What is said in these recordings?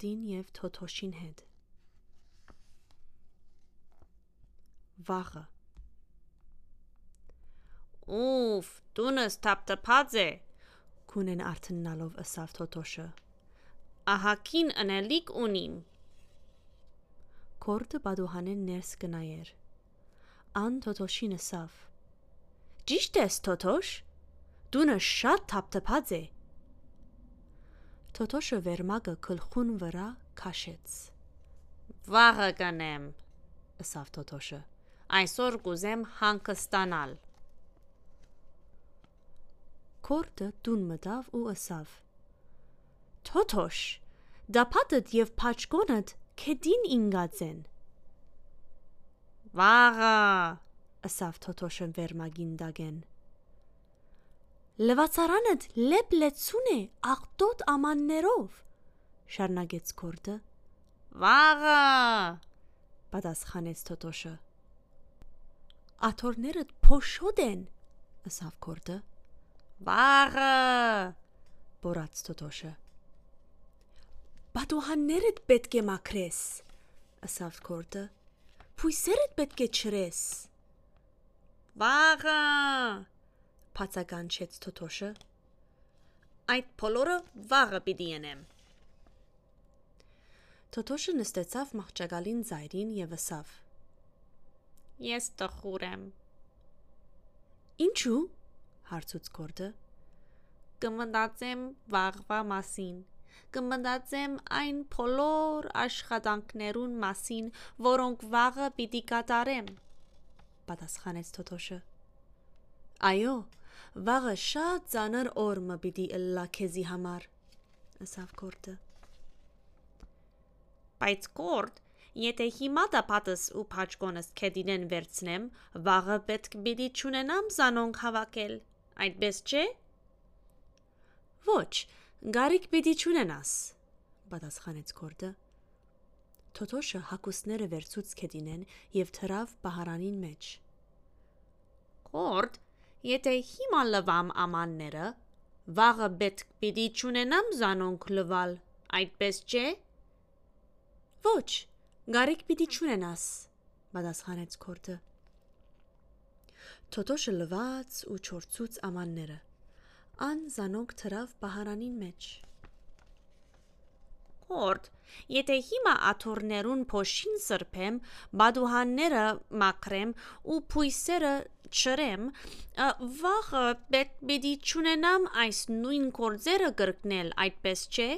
Քորդին եւ Թոթոշին հետ։ Վաղը Ուֆ, տունս թափթփած է։ քունեն արթննալով ըսավ Թոթոշը։ Ահակին անելիք ունիմ։ Քորդը բադուհանեն ներս կնայեր։ Ան Թոթոշին ըսավ. Ճիշտ ես, Թոթոշ։ Տունը շատ թափթփած է։ Թոթոշը վերմագը գլխուն վրա քաշեց։ Վաղը կանեմ։ Ըսավ Թոթոշը։ Այսօր կուզեմ հանգստանալ։ Քորդը տուն մտավ ու ըսավ. Թոթոշ, դապատդ եւ փաչկոնդ քեդին ինգած են։ Վաղը։ Ըսավ Թոթոշը վերմագին դագեն։ Լվացարանդ լեփ լեցուն է աղտոտ ամաններով։ Շարնագեց քորդը, Վաղը։ պատասխանեց Թոթոշը։ Աթորներդ փոշոտ են, ըսավ քորդը, Վաղը։ բորած Թոթոշը։ Բատուհաններդ պետք է մաքրես, ըսավ քորդը։ Փույսերդ պետք է չրես, Վաղը։ բացականչեց Թոթոշը։ Այդ բոլորը վաղը պիտի անեմ։ Թոթոշը նստեցավ մահճագալին ծայրին եւ ըսավ. Ես տխուր եմ։ Ինչու? հարցուց քորդը։ Կմտածեմ վաղվա մասին։ Կմտածեմ այն բոլոր աշխատանքներուն մասին, որոնք վաղը պիտի կատարեմ։ պատասխանեց Թոթոշը։ Այո, վաղը շատ ծանր օր մը պիտի ըլլա քեզի համար, ըսավ քորդը։ Բայց կորդ, եթե հիմա դա պատս ու փաչկոնս քեդինեն վերցնեմ, վաղը պետք պիտի ճունենամ զանոնք հավաքել։ Այդպես չէ։ Ոչ, գարիկ պիտի չունենաս, պատասխանեց քորդը։ Թոթոշը հակուսները վերցուց քեդինեն եւ թրավ բահարանին մեջ։ Կորդ, եթե հիմա լվամ ամանները, վաղը պետք պիտի ճունենամ զանոնք լվալ։ Այդպես չէ։ Ոչ, գարիկ պիտի չունենաս, պատասխանեց քորդը։ Թոթոշը լվաց ու չորցուց ամանները։ Ան զանոնք թրավ բահարանին մեջ։ Կորդ, եթե հիմա աթորներուն փոշին սրբեմ, բադուհանները մաքրեմ ու փույսերը չրեմ, ը, վաղը պետք պիտի ճունենամ այս նույն կորձերը կրկնել, այդպես չէ։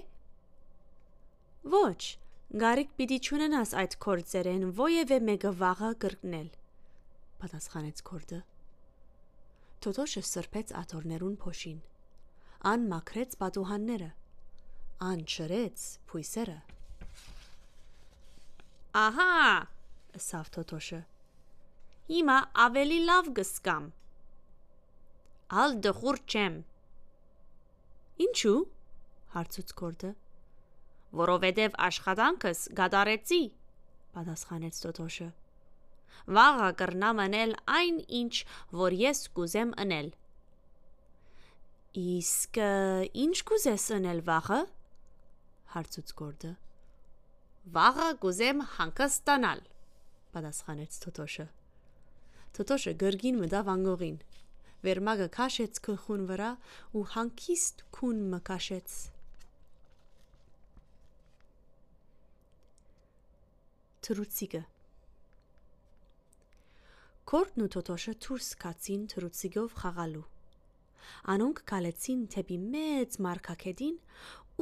Ոչ, գարիկ պիտի չունենաս այդ կորձերեն ովևէ մեկը վաղը կրկնել, պատասխանեց քորդը։ Թոթոշը սրբեց աթորներուն փոշին։ Ան մաքրեց պատուհանները։ Ան չրեց փույսերը։ Ահա, Ըսավ Թոթոշը։ հիմա ավելի լավ գսկամ։ Ալ դխուր չեմ, Ինչու? հարցուց քորդը։ որովհետև աշխատանքս գադարեցի։ Պատասխանեց Թոթոշը։ Վաղը կրնամ անել այն ինչ, որ ես կուզեմ անել։ Իսկ ինչ կուզես անել վաղը? Հարցուց քորդը։ Վաղը կուզեմ հանգստանալ։ Պատասխանեց Թոթոշը։ Թոթոշը գրգին մտավ անգողին։ Վերմագը քաշեց գլխուն վրա ու հանկիստ քուն մը քաշեց։ Թրուցիկը Կորտն ու Թոթոշը դուրս կացին թրուցիկով խաղալու։ Անոնք կալեցին թեպի մեծ մարկակետին,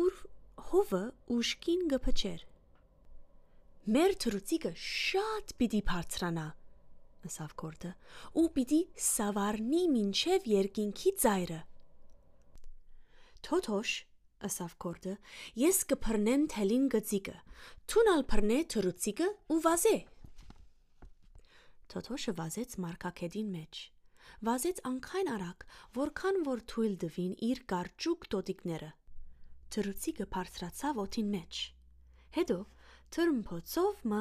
ուր հովը ուշքին գփչեր։ Մեր թրուցիկը շատ պիտի բարձրանա, ըսավ Կորտը, ու պիտի սավառնի մինչև երկինքի ծայրը։ Թոթոշ, ըսավ Կորտը, ես կփռնեմ թելին գծիկը, թունալ փռնե թրուցիկը ու վազե։ Թոթոշը վազեց մարկակետին մեջ։ Վազեց անքայն արագ, որքան որ թույլ դվին իր կարճուկ տոտիկները։ Թրուցիկը բարձրացավ օթին մեջ։ Հետո թրմփոցով մը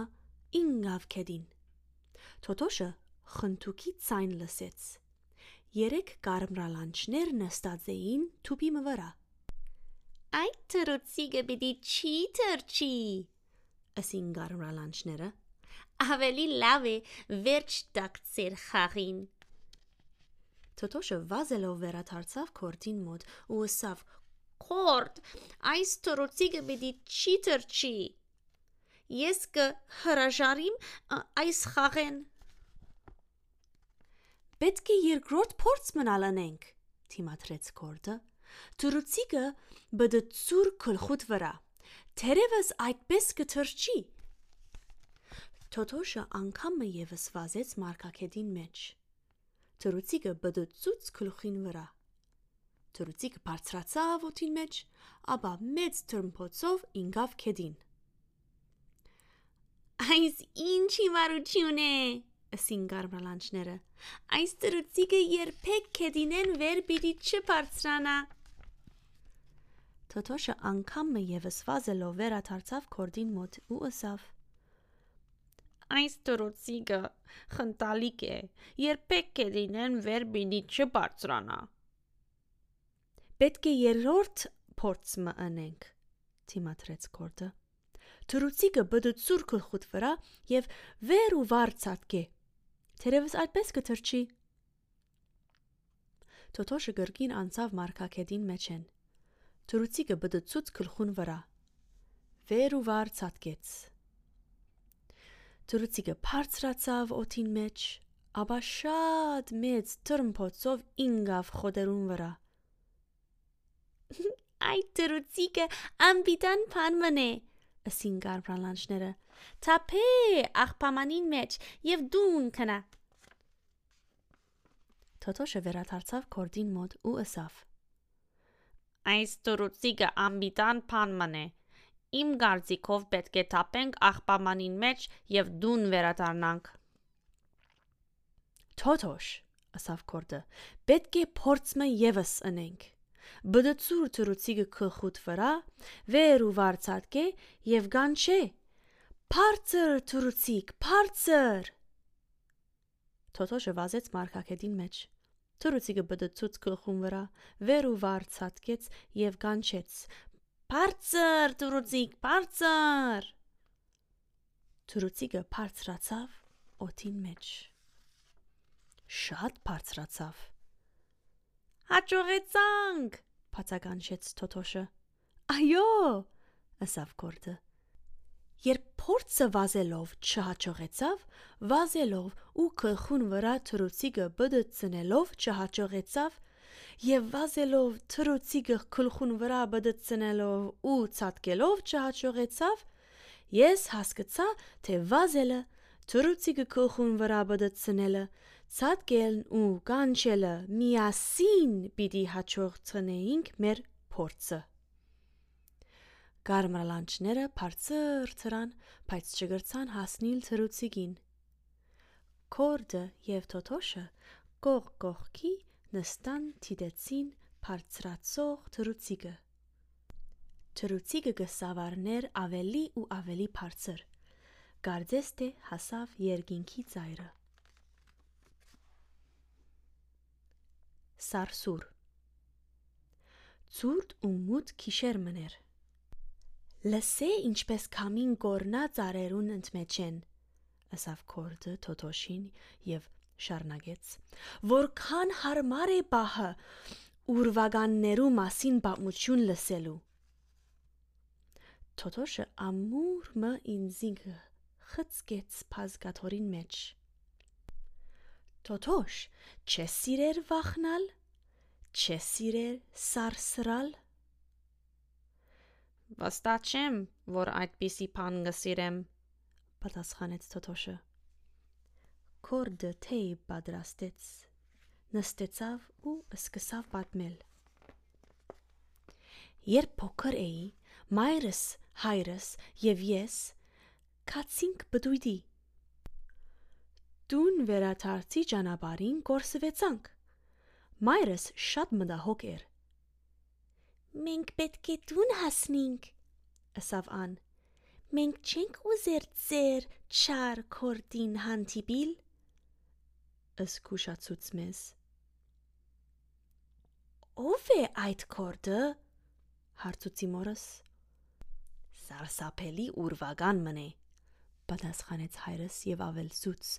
ինգավ քեդին։ Թոթոշը խնթուքի ցայն լսեց։ Երեք կարմրալանչներ նստած էին թուփի մը վրա։ Այդ թրուցիկը պիտի չի թրջի։ Ասին գարմրալանջները։ Ավելի լավ է վերջ տակցեր խաղին։ Թոթոշը վազելով վերադարձավ քորդին մոտ ու ըսավ. Քորդ, այս թրուցիկը պիտի չի թրջի։ Ես կը հրաժարիմ ա, այս խաղեն։ Պետք է երկրորդ փորձ մնալ անենք, թիմաթրեց քորդը։ Թրուցիկը բդծուր քլխուտ վրա։ Թերևս այդպես կթրջի։ Թոթոշը անգամը եւս վազեց մարկակետին մեջ։ Թրուցիկը բդծուց քլխին վրա։ Թրուցիկը բարձրացավ օթին մեջ, ապա մեծ թրմփոցով ինգավ քեդին։ Այս ինչ հիմարություն է։ Ասին գարմալանջները։ Այս թրուցիկը երբեք քեդինեն վեր պիտի չբարձրանա։ Թոթոշը անգամը եւս վազելով վերադարձավ քորդին մոտ ու ըսավ. Այս թրուցիկը խնդալիք է։ Երբեք քեդինեն վեր պիտի չբարձրանա։ Պետք է երրորդ փորձը անենք, թիմաթրեց քորդը։ Թրուցիկը բդծուր քլխուտ վրա եւ վեր ու վար ցածկե։ Թերևս այդպես կթրջի։ Թոթոշը գրկին անցավ մարկակետին մեջ են։ Թրուցիկը բդծուց գլխուն վրա։ Վեր ու վար ցածկեց։ Թրուցիկը բարձրացավ օթին մեջ, ապա շատ մեծ թրմփոցով ինգավ խոդերուն վրա։ Այդ թրուցիկը ամբիտան փան մնե։ Ասին գարբրանլանջները։ Թափե աղբամանին մեջ եւ դուն կնա։ Թոթոշը վերադարձավ քորդին մոտ ու ըսավ. Այս թրուցիկը ամբիտան փան մնե։ Իմ գարձիկով պետք է թափենք աղբամանին մեջ եւ դուն վերադառնանք։ Թոթոշ, ասավ քորդը, պետք է փորձը եւս անենք։ Բդծուր թրուցիկը քխուտ վրա, վեր ու վարցածկե եւ գանչե։ Փարծր թրուցիկ, փարծր։ Թոթոշը վազեց մարկակետին մեջ։ Թրուցիկը բդծուց գլխուն վրա, վեր ու վար ցածկեց եւ կանչեց. Բարձր, թրուցիկ, բարձր։ Թրուցիկը բարձրացավ օթին մեջ։ Շատ բարձրացավ։ Հաջողեցանք, բացականչեց Թոթոշը։ Այո, ասավ Կորտը։ Երբ փորձը վազելով չհաջողեցավ, վազելով ու քխուն վրա թրուցիկը բդծնելով չհաջողեցավ, եւ վազելով թրուցիկը քլխուն վրա բդծնելով ու ցածկելով չհաջողեցավ, ես հասկացա, թե վազելը թրուցիկը քլխուն վրա բդծնելը ցածկելն ու կանչելը միասին պիտի հաջողցնեինք մեր փորձը։ Կարմրալանջները բարձր ծրան, բայց չգրցան հասնիլ թրուցիկին։ Կորդը եւ Թոթոշը կող կողքի նստան թիդեցին բարձրացող թրուցիկը։ Թրուցիկը գսավարներ ավելի ու ավելի բարձր։ Գարձեստե հասավ երկինքի ծայրը։ Սարսուր Ցուրտ ու մութ քիշեր մներ։ Լսե ինչպես քամին կորնա ծարերուն ընդմեջ են, ասավ քորդը Թոթոշին եւ շարնագեց, որքան հարմար է բահը ուրվագաններու մասին պատմություն լսելու։ Թոթոշը ամուր մը ինձինք խծկեց փազգաթորին մեջ։ Թոթոշ, չես սիրեր վախնալ, չես սիրեր սարսրալ Վստահ չեմ, որ այդպիսի բան գսիրեմ, պատասխանեց Թոթոշը։ Կորդը թեյ պատրաստեց, նստեցավ ու սկսավ պատմել։ Երբ փոքր էի, մայրս, հայրս եւ ես կացինք բդույդի։ Տուն վերաթարցի ճանապարհին կորսվեցանք։ Մայրս շատ մտահոգ էր Մենք պետք է տուն հասնենք, ասավ ան։ Մենք չենք ուզեր ծեր չար կորդին հանդիպիլ։ Ըսկուշացուց մեզ։ Ով է այդ կորդը։ հարցուցի մորս։ Սարսափելի ուրվական մնե, պատասխանեց հայրս եւ ավելցուց.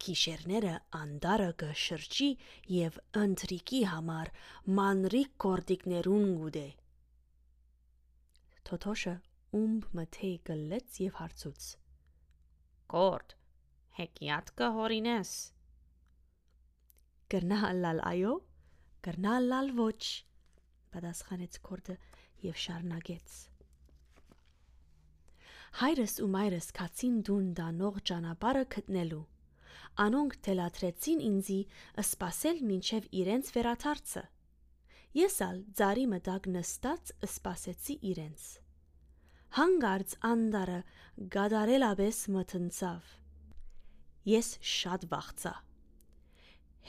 Քիշերները անդարը կշրջի եւ ընտրիկի համար մանրիկ կորդիկներուն գուդե։ Թոթոշը ումբ մթեի գլեց եւ հարցուց. Կորդ, հեկիատ կհորինես։ Գրնալալ այո, գրնալալ ոչ, պատասխանեց կորդը եւ շարնագեց։ Հայրս ու մայրս կացին դուն դանող ճանապարհը գտնելու։ Անոնք թելաթրեցին ինձի սպասել մինչև իրենց վերաթարցը։ Ես ալ ծարի մտակ նստած սպասեցի իրենց։ Հանգարց անդարը գադարելաբես մթնցավ։ Ես շատ վախծա։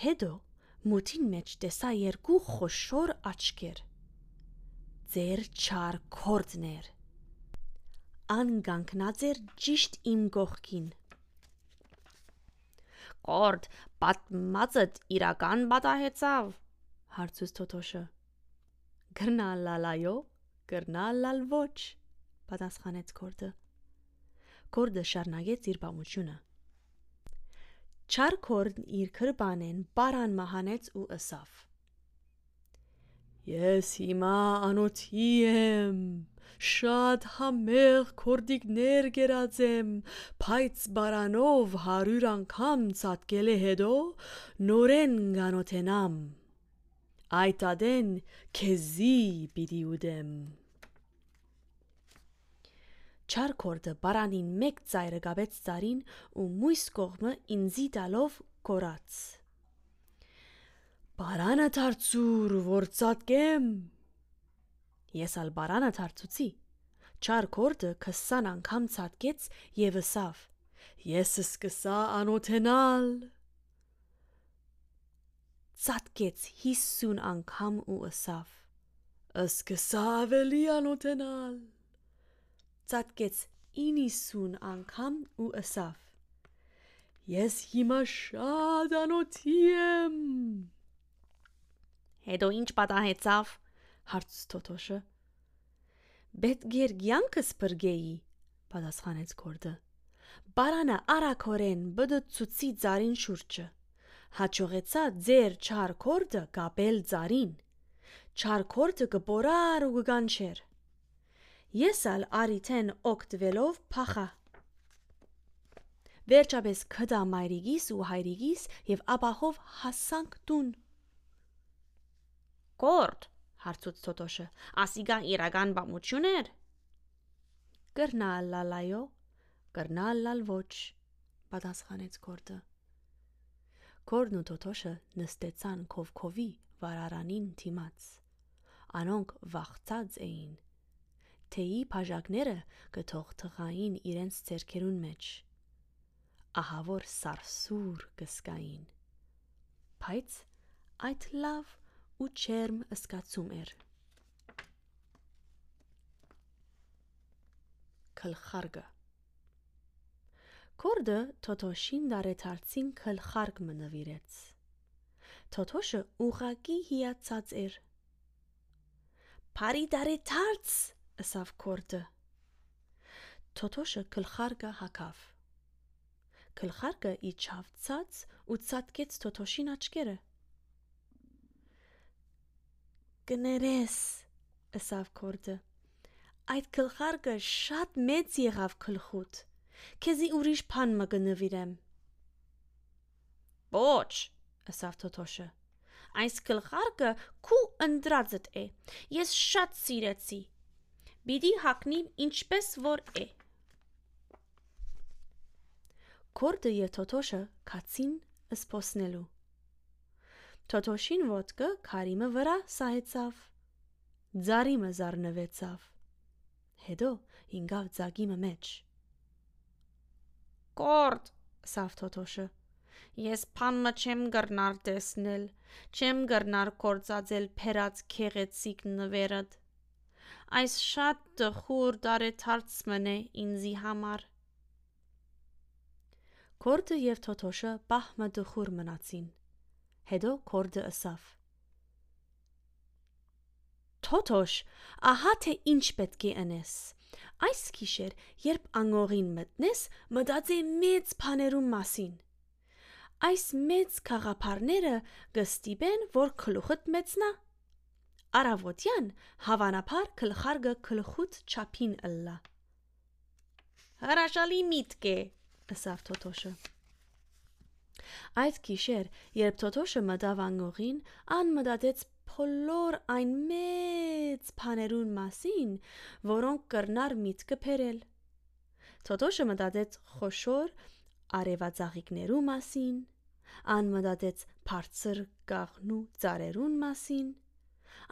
Հետո մութին մեջ տեսա երկու խոշոր աչքեր։ Ձեր չար կորտներ անգանգնած էր ճիշտ իմ գողքին։ Կորդ, պատմածդ իրական պատահեցավ, հարցուց Թոթոշը։ Գրնալալայո, գրնալալ ոչ, պատասխանեց Կորդը։ Կորդը շարնագեց իր բամությունը։ Չար Կորդն իր քրբանեն բարան մահանեց ու ըսավ. Ես հիմա անոթի եմ շատ համեղ քորդիկներ գերածեմ, բայց բարանով 100 անգամ ցածկել է հետո նորեն գանոթենամ։ Այդ ադեն քեզի պիտի ուդեմ։ Չար քորդը բարանին մեկ ծայրը գաբեց ծարին ու մույս կողմը ինձի տալով կորած։ Բարանը դարձուր, որ ցածկեմ Ես ալ բարանը դարձուցի։ Չար կորդը 20 անգամ ցածկեց եւ ըսավ. Ես սկսա անոթենալ։ Ցածկեց 50 անգամ ու ըսավ. Սկսա ավելի անոթենալ։ Ցածկեց 90 անգամ ու ըսավ. Ես հիմա շատ անոթի եմ։ Հետո ինչ պատահեցավ հարց Թոթոշը։ Պետք էր ցանկս բրգեի, պատասխանեց Կորդը։ Բարանը արակորեն բդծուցի ծարին շուրջը։ Հաջողեցա ձեր չար կորդը կապել ծարին։ Չար կորդը կբորար ու կգանչեր։ Ես ալ արիթեն օկտվելով փախա։ Վերջապես քդա մայրիկիս ու հայրիկիս եւ ապահով հասանք տուն։ Կորդ, հարցուց Թոտոշը։ Ասիգա իրական բամություն էր։ Կրնալ լալայո, կրնալ լալ ոչ, պատասխանեց Կորդը։ Կորդն ու Թոտոշը նստեցան քովքովի վարարանին թիմած։ Անոնք վախծած էին։ Թեի բաժակները կթող թղային իրենց ձերքերուն մեջ։ Ահավոր սարսուր կսկային։ Բայց այդ լավ ու չերմ ըսկացում էր։ Քլխարգը Կորդը Թոթոշին դարեթարցին քլխարգ մնվիրեց։ Թոթոշը ուղակի հիացած էր։ Փարի դարեթարց ըսավ Կորդը։ Թոթոշը քլխարգը հակավ։ Քլխարգը իջավ ցած ու ցածկեց Թոթոշին աչքերը։ կներես, ըսավ կորդը։ Այդ գլխարկը շատ մեծ եղավ գլխուտ։ Քեզի ուրիշ բան մը կնվիրեմ։ Ոչ, ըսավ Թոթոշը։ Այս գլխարկը քու ընդրածդ է։ Ես շատ սիրեցի։ Բիդի հակնի ինչպես որ է։ Կորդը եւ Թոթոշը կացին սփոսնելու։ Թոթոշին ոտքը քարիմը վրա սահեցավ։ Ձարիմը զառնվեցավ։ Հետո ինգավ ձագիմը մեջ։ Կորդ, սավ Թոթոշը։ Ես փանմը չեմ գրնար տեսնել, չեմ գրնար կործածել փերած քեղեցիկ նվերդ։ Այս շատ տխուր դարեթարց մնե ինձի համար։ Կորդը եւ Թոթոշը պահմը դխուր մնացին։ Հետո քորդը ըսավ. Թոթոշ, ահա թե ինչ պետք է անես։ Այս գիշեր, երբ անգողին մտնես, մտածե մեծ բաներուն մասին։ Այս մեծ խաղապարները կստիպեն, որ գլուխդ մեծնա։ Արավոտյան հավանաբար գլխարկը գլխուց չափին ըլլա։ Հրաշալի միտք է, ըսավ Թոթոշը։ Այդ գիշեր, երբ Թոթոշը մտավ անգողին, ան մտածեց բոլոր այն մեծ բաներուն մասին, որոնք կրնար միտքը բերել։ Թոթոշը մտածեց խոշոր արևածաղիկներու մասին, ան մտածեց բարձր գաղնու ծարերուն մասին,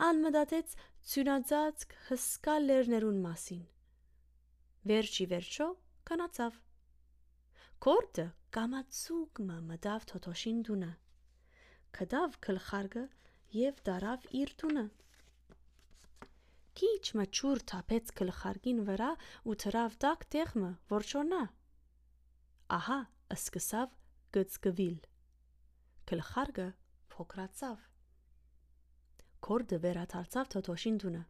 ան մտածեց ցյունածածկ հսկա լերներուն մասին։ Վերջի վերջո կանացավ։ Կորտը կամացուկը մտավ Թոթոշին դունը։ Կդավ գլխարկը եւ դարավ իր տունը։ Քիչ մաչուր թափեց գլխարկին վրա ու թրավ տակ տեղը, որ չոնա։ Ահա, սկսավ գծկվիլ։ Գլխարկը փոքրացավ։ Կորդը վերադարձավ Թոթոշին տունը։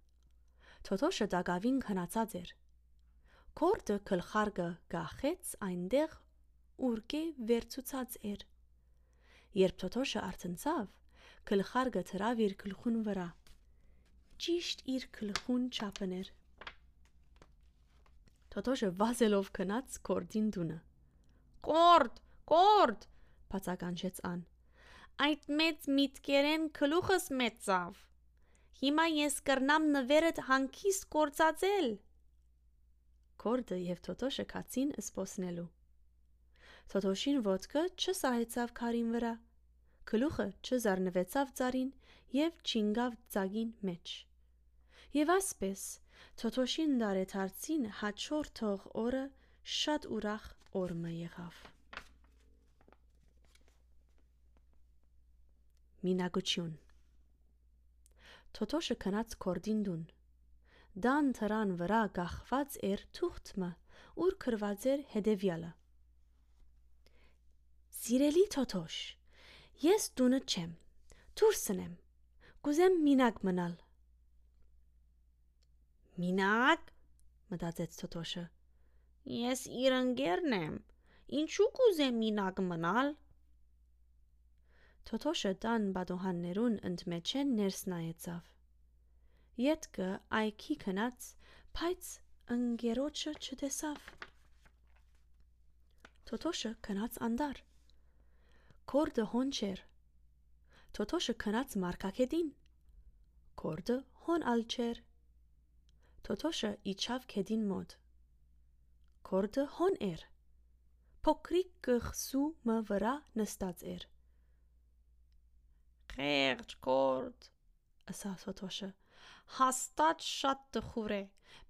Թոթոշը դակավին քնացած էր։ Կորդը գլխարկը գախեց այնտեղ, ուր կե վերցուցած էր։ Երբ Թոթոշը արցնցավ, գլխարկը թրավ իր գլխուն վրա։ Ճիշտ իր գլխուն չափն էր։ Թոթոշը վազելով գնաց կորդին տունը։ Կորդ, կորդ, բացականչեց ան։ այդ մեծ միտքերեն գլուխս մեծավ։ Հիմա ես կրնամ նվերդ հանկիստ կործածել։ Կորդը եւ Թոթոշը կացին սպոսնելու։ Թոթոշին ոտքը չսահեցավ քարին վրա գլուխը չզարնվեցավ ծարին եւ չինգավ ծագին մեջ։ Եվ ասպես Թոթոշին դարեթարցին հաջորդող օրը շատ ուրախ օրը եղավ։ Մինագություն Թոթոշը քնած կորդին դուն։ Դան թրան վրա գախված էր թուղթը, ուր քրված էր հետևյալը։ Սիրելի Թոթոշ, Ես տունը չեմ։ Դուրսն եմ։ Կուզեմ մինակ մնալ։ Մինակ, մտածեց Թոթոշը։ Ես իր ընկերն եմ։ Ինչու կուզեմ մինակ մնալ։ Թոթոշը տան բադոհաններուն ընդմեջեն ներս նայեցավ։ Ետքը այքի քնած, բայց ընկերոջը չտեսավ։ Թոթոշը քնած անդար։ Կորդը հոն չեր։ Թոթոշը քնած մարկակետին։ Կորդը հոն ալ չեր։ Թոթոշը իջավ քեդին մոտ։ Կորդը հոն էր։ Փոքրիկ կղսու մը վրա նստած էր։ Խեղճ կորդ, ասաց Թոթոշը։ Հաստատ շատ տխուր է։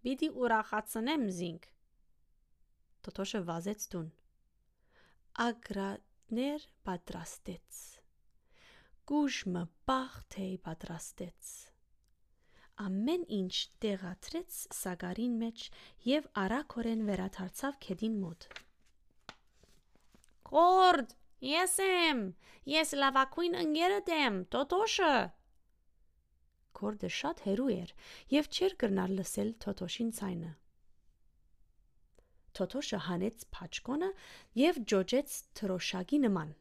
Պիտի ուրախացնեմ զինք։ Թոթոշը վազեց տուն։ Ագրա ներ պատրաստեց։ Գուժմը բախթեի պատրաստեց։ Ամեն ինչ տեղացրեց սագարին մեջ եւ արագորեն վերադարձավ քեդին մոտ։ Կորդ, ես եմ։ Ես լավակույն ընկերդ եմ, Տոտոշը։ Կորդը շատ հերու էր եւ չէր կրնալ լսել Թոթոշին ցայնը։ Թոթոշը հանեց փաչկոնը եւ ջոջեց թրոշակի նման։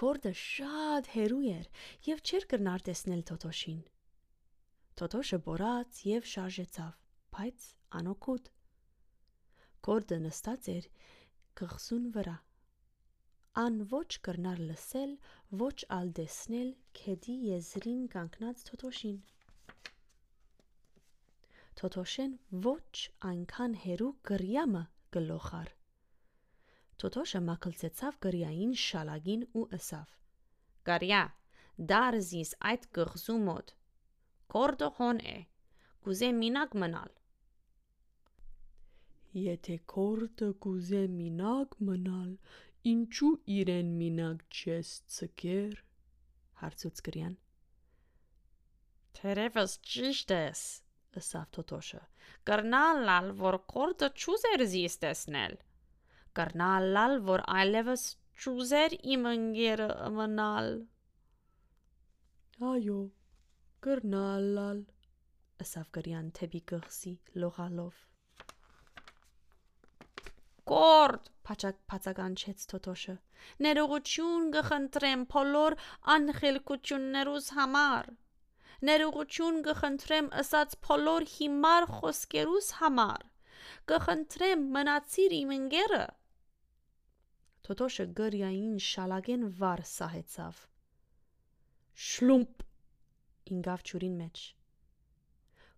Կորդը շատ հերու էր եւ չէր կրնար տեսնել Թոթոշին։ Թոթոշը բորած եւ շարժեցավ, բայց անօգուտ։ Կորդը նստած էր գղսուն վրա։ Ան ոչ կրնար լսել, ոչ ալ տեսնել քեդի եզրին կանգնած Թոթոշին։ Թոթոշեն ոչ այնքան հերու գրյամը գլոխար։ Թոթոշը մակլցեցավ գրյային շալագին ու ըսավ. Գարյա, դարզիս այդ գղզու մոտ։ Կորդը հոն է։ Կուզե մինակ մնալ։ Եթե կորդը կուզե մինակ մնալ, ինչու իրեն մինակ չես ցկեր։ Հարցուց գրյան։ Թերևս ճիշտ ես, ըսավ Թոթոշը։ Կրնալալ, որ կորդը չուզեր զիս տեսնել։ Կրնալալ, որ այլևս չուզեր իմ ընկերը մնալ։ Այո, կրնալալ։ ըսավ գրյան թեպի գղսի լողալով։ Կորդ, Փաչակ փացականչեց Թոթոշը։ ներողություն կխնդրեմ բոլոր անխելքություններուս համար։ Ներողություն կխնդրեմ ըսած բոլոր հիմար խոսքերուս համար։ Կխնդրեմ մնացիր իմ ընկերը։ Թոթոշը գրյային շալագեն վար սահեցավ։ Շլումպ ինգավ ճուրին մեջ։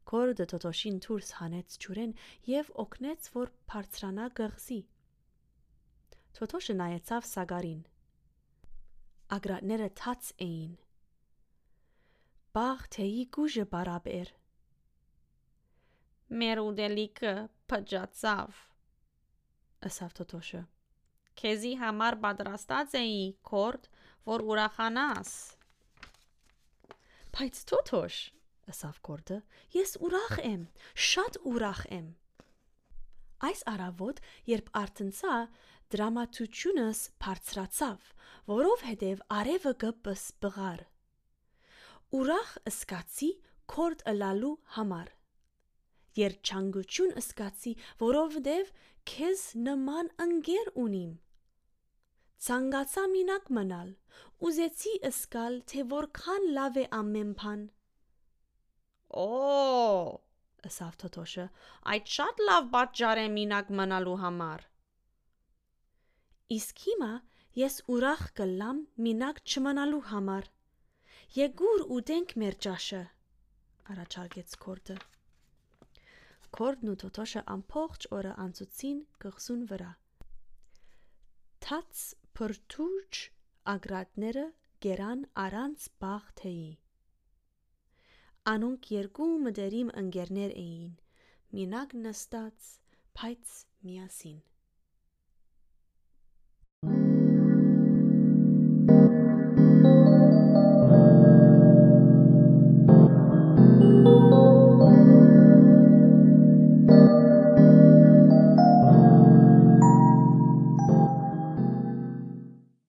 Կորդը Թոթոշին դուրս հանեց ճուրեն եւ օգնեց, որ բարձրանա գղզի։ Թոթոշը նայեցավ Սագարին։ Ագրատները թաց էին։ Բաղ թեյի գուժը բարապ էր։ Մեր ուդելիքը փճացավ։ ըսավ Թոթոշը։ Քեզի համար պատրաստած էի կորդ, որ ուրախանաս։ Բայց Թոթոշ, ըսավ Կորդը, ես ուրախ եմ, շատ ուրախ եմ։ Այս արավոտ, երբ արտնցա, դրամատությունս բարձրացավ, որովհետև արևը գպս բղար։ Ուրախ ըսկացի կորդ ըլալու համար։ Երջանկություն ըսկացի, որովհետև քեզ նման ընկեր ունիմ։ Ցանկացա մինակ մնալ, ուզեցի ըսկալ, թե որքան լավ է ամեն բան։ Օ, ըսավ Թոթոշը, այդ շատ լավ պատճառ է մինակ մնալու համար։ Իսկ հիմա ես ուրախ կլամ մինակ չմնալու համար։ Եգուր ուտենք մեր ճաշը, առաջարկեց Կորդը։ Կորդն ու Թոթոշը ամբողջ օրը անցուցին գղսուն վրա։ Թաց փրթուրջ ագրատները գերան առանց բաղ թեյի։ Անոնք երկու մտերիմ ընկերներ էին, մինակ նստած, բայց միասին։